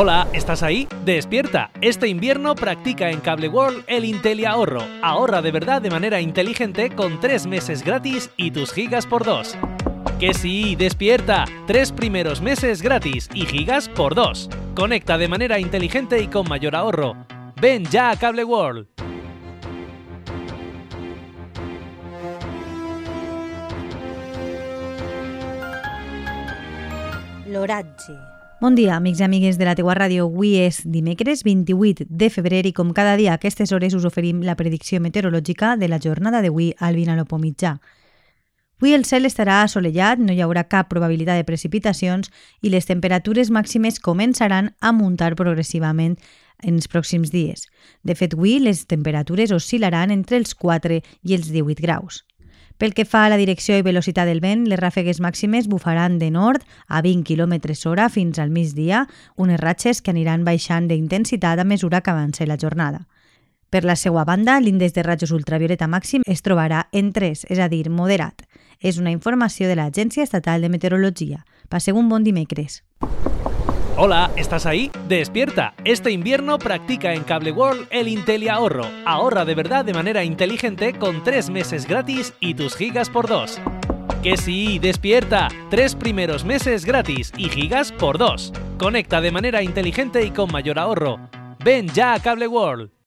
Hola, ¿estás ahí? Despierta. Este invierno practica en Cable World el Inteli Ahorro. Ahorra de verdad de manera inteligente con 3 meses gratis y tus gigas por 2. Que sí, despierta. Tres primeros meses gratis y gigas por 2. Conecta de manera inteligente y con mayor ahorro. Ven ya a Cable World. L'oratge. Bon dia, amics i amigues de la teua ràdio. Avui és dimecres 28 de febrer i com cada dia a aquestes hores us oferim la predicció meteorològica de la jornada d'avui al Vinalopó mitjà. Avui el cel estarà assolellat, no hi haurà cap probabilitat de precipitacions i les temperatures màximes començaran a muntar progressivament en els pròxims dies. De fet, avui les temperatures oscil·laran entre els 4 i els 18 graus. Pel que fa a la direcció i velocitat del vent, les ràfegues màximes bufaran de nord a 20 km hora fins al migdia, unes ratxes que aniran baixant d'intensitat a mesura que avance la jornada. Per la seva banda, l'índex de rajos ultravioleta màxim es trobarà en 3, és a dir, moderat. És una informació de l'Agència Estatal de Meteorologia. Passeu un bon dimecres. Hola, ¿estás ahí? Despierta. Este invierno practica en Cable World el Inteli Ahorro. Ahorra de verdad de manera inteligente con 3 meses gratis y tus gigas por 2. Que sí, despierta. Tres primeros meses gratis y gigas por 2. Conecta de manera inteligente y con mayor ahorro. Ven ya a Cable World.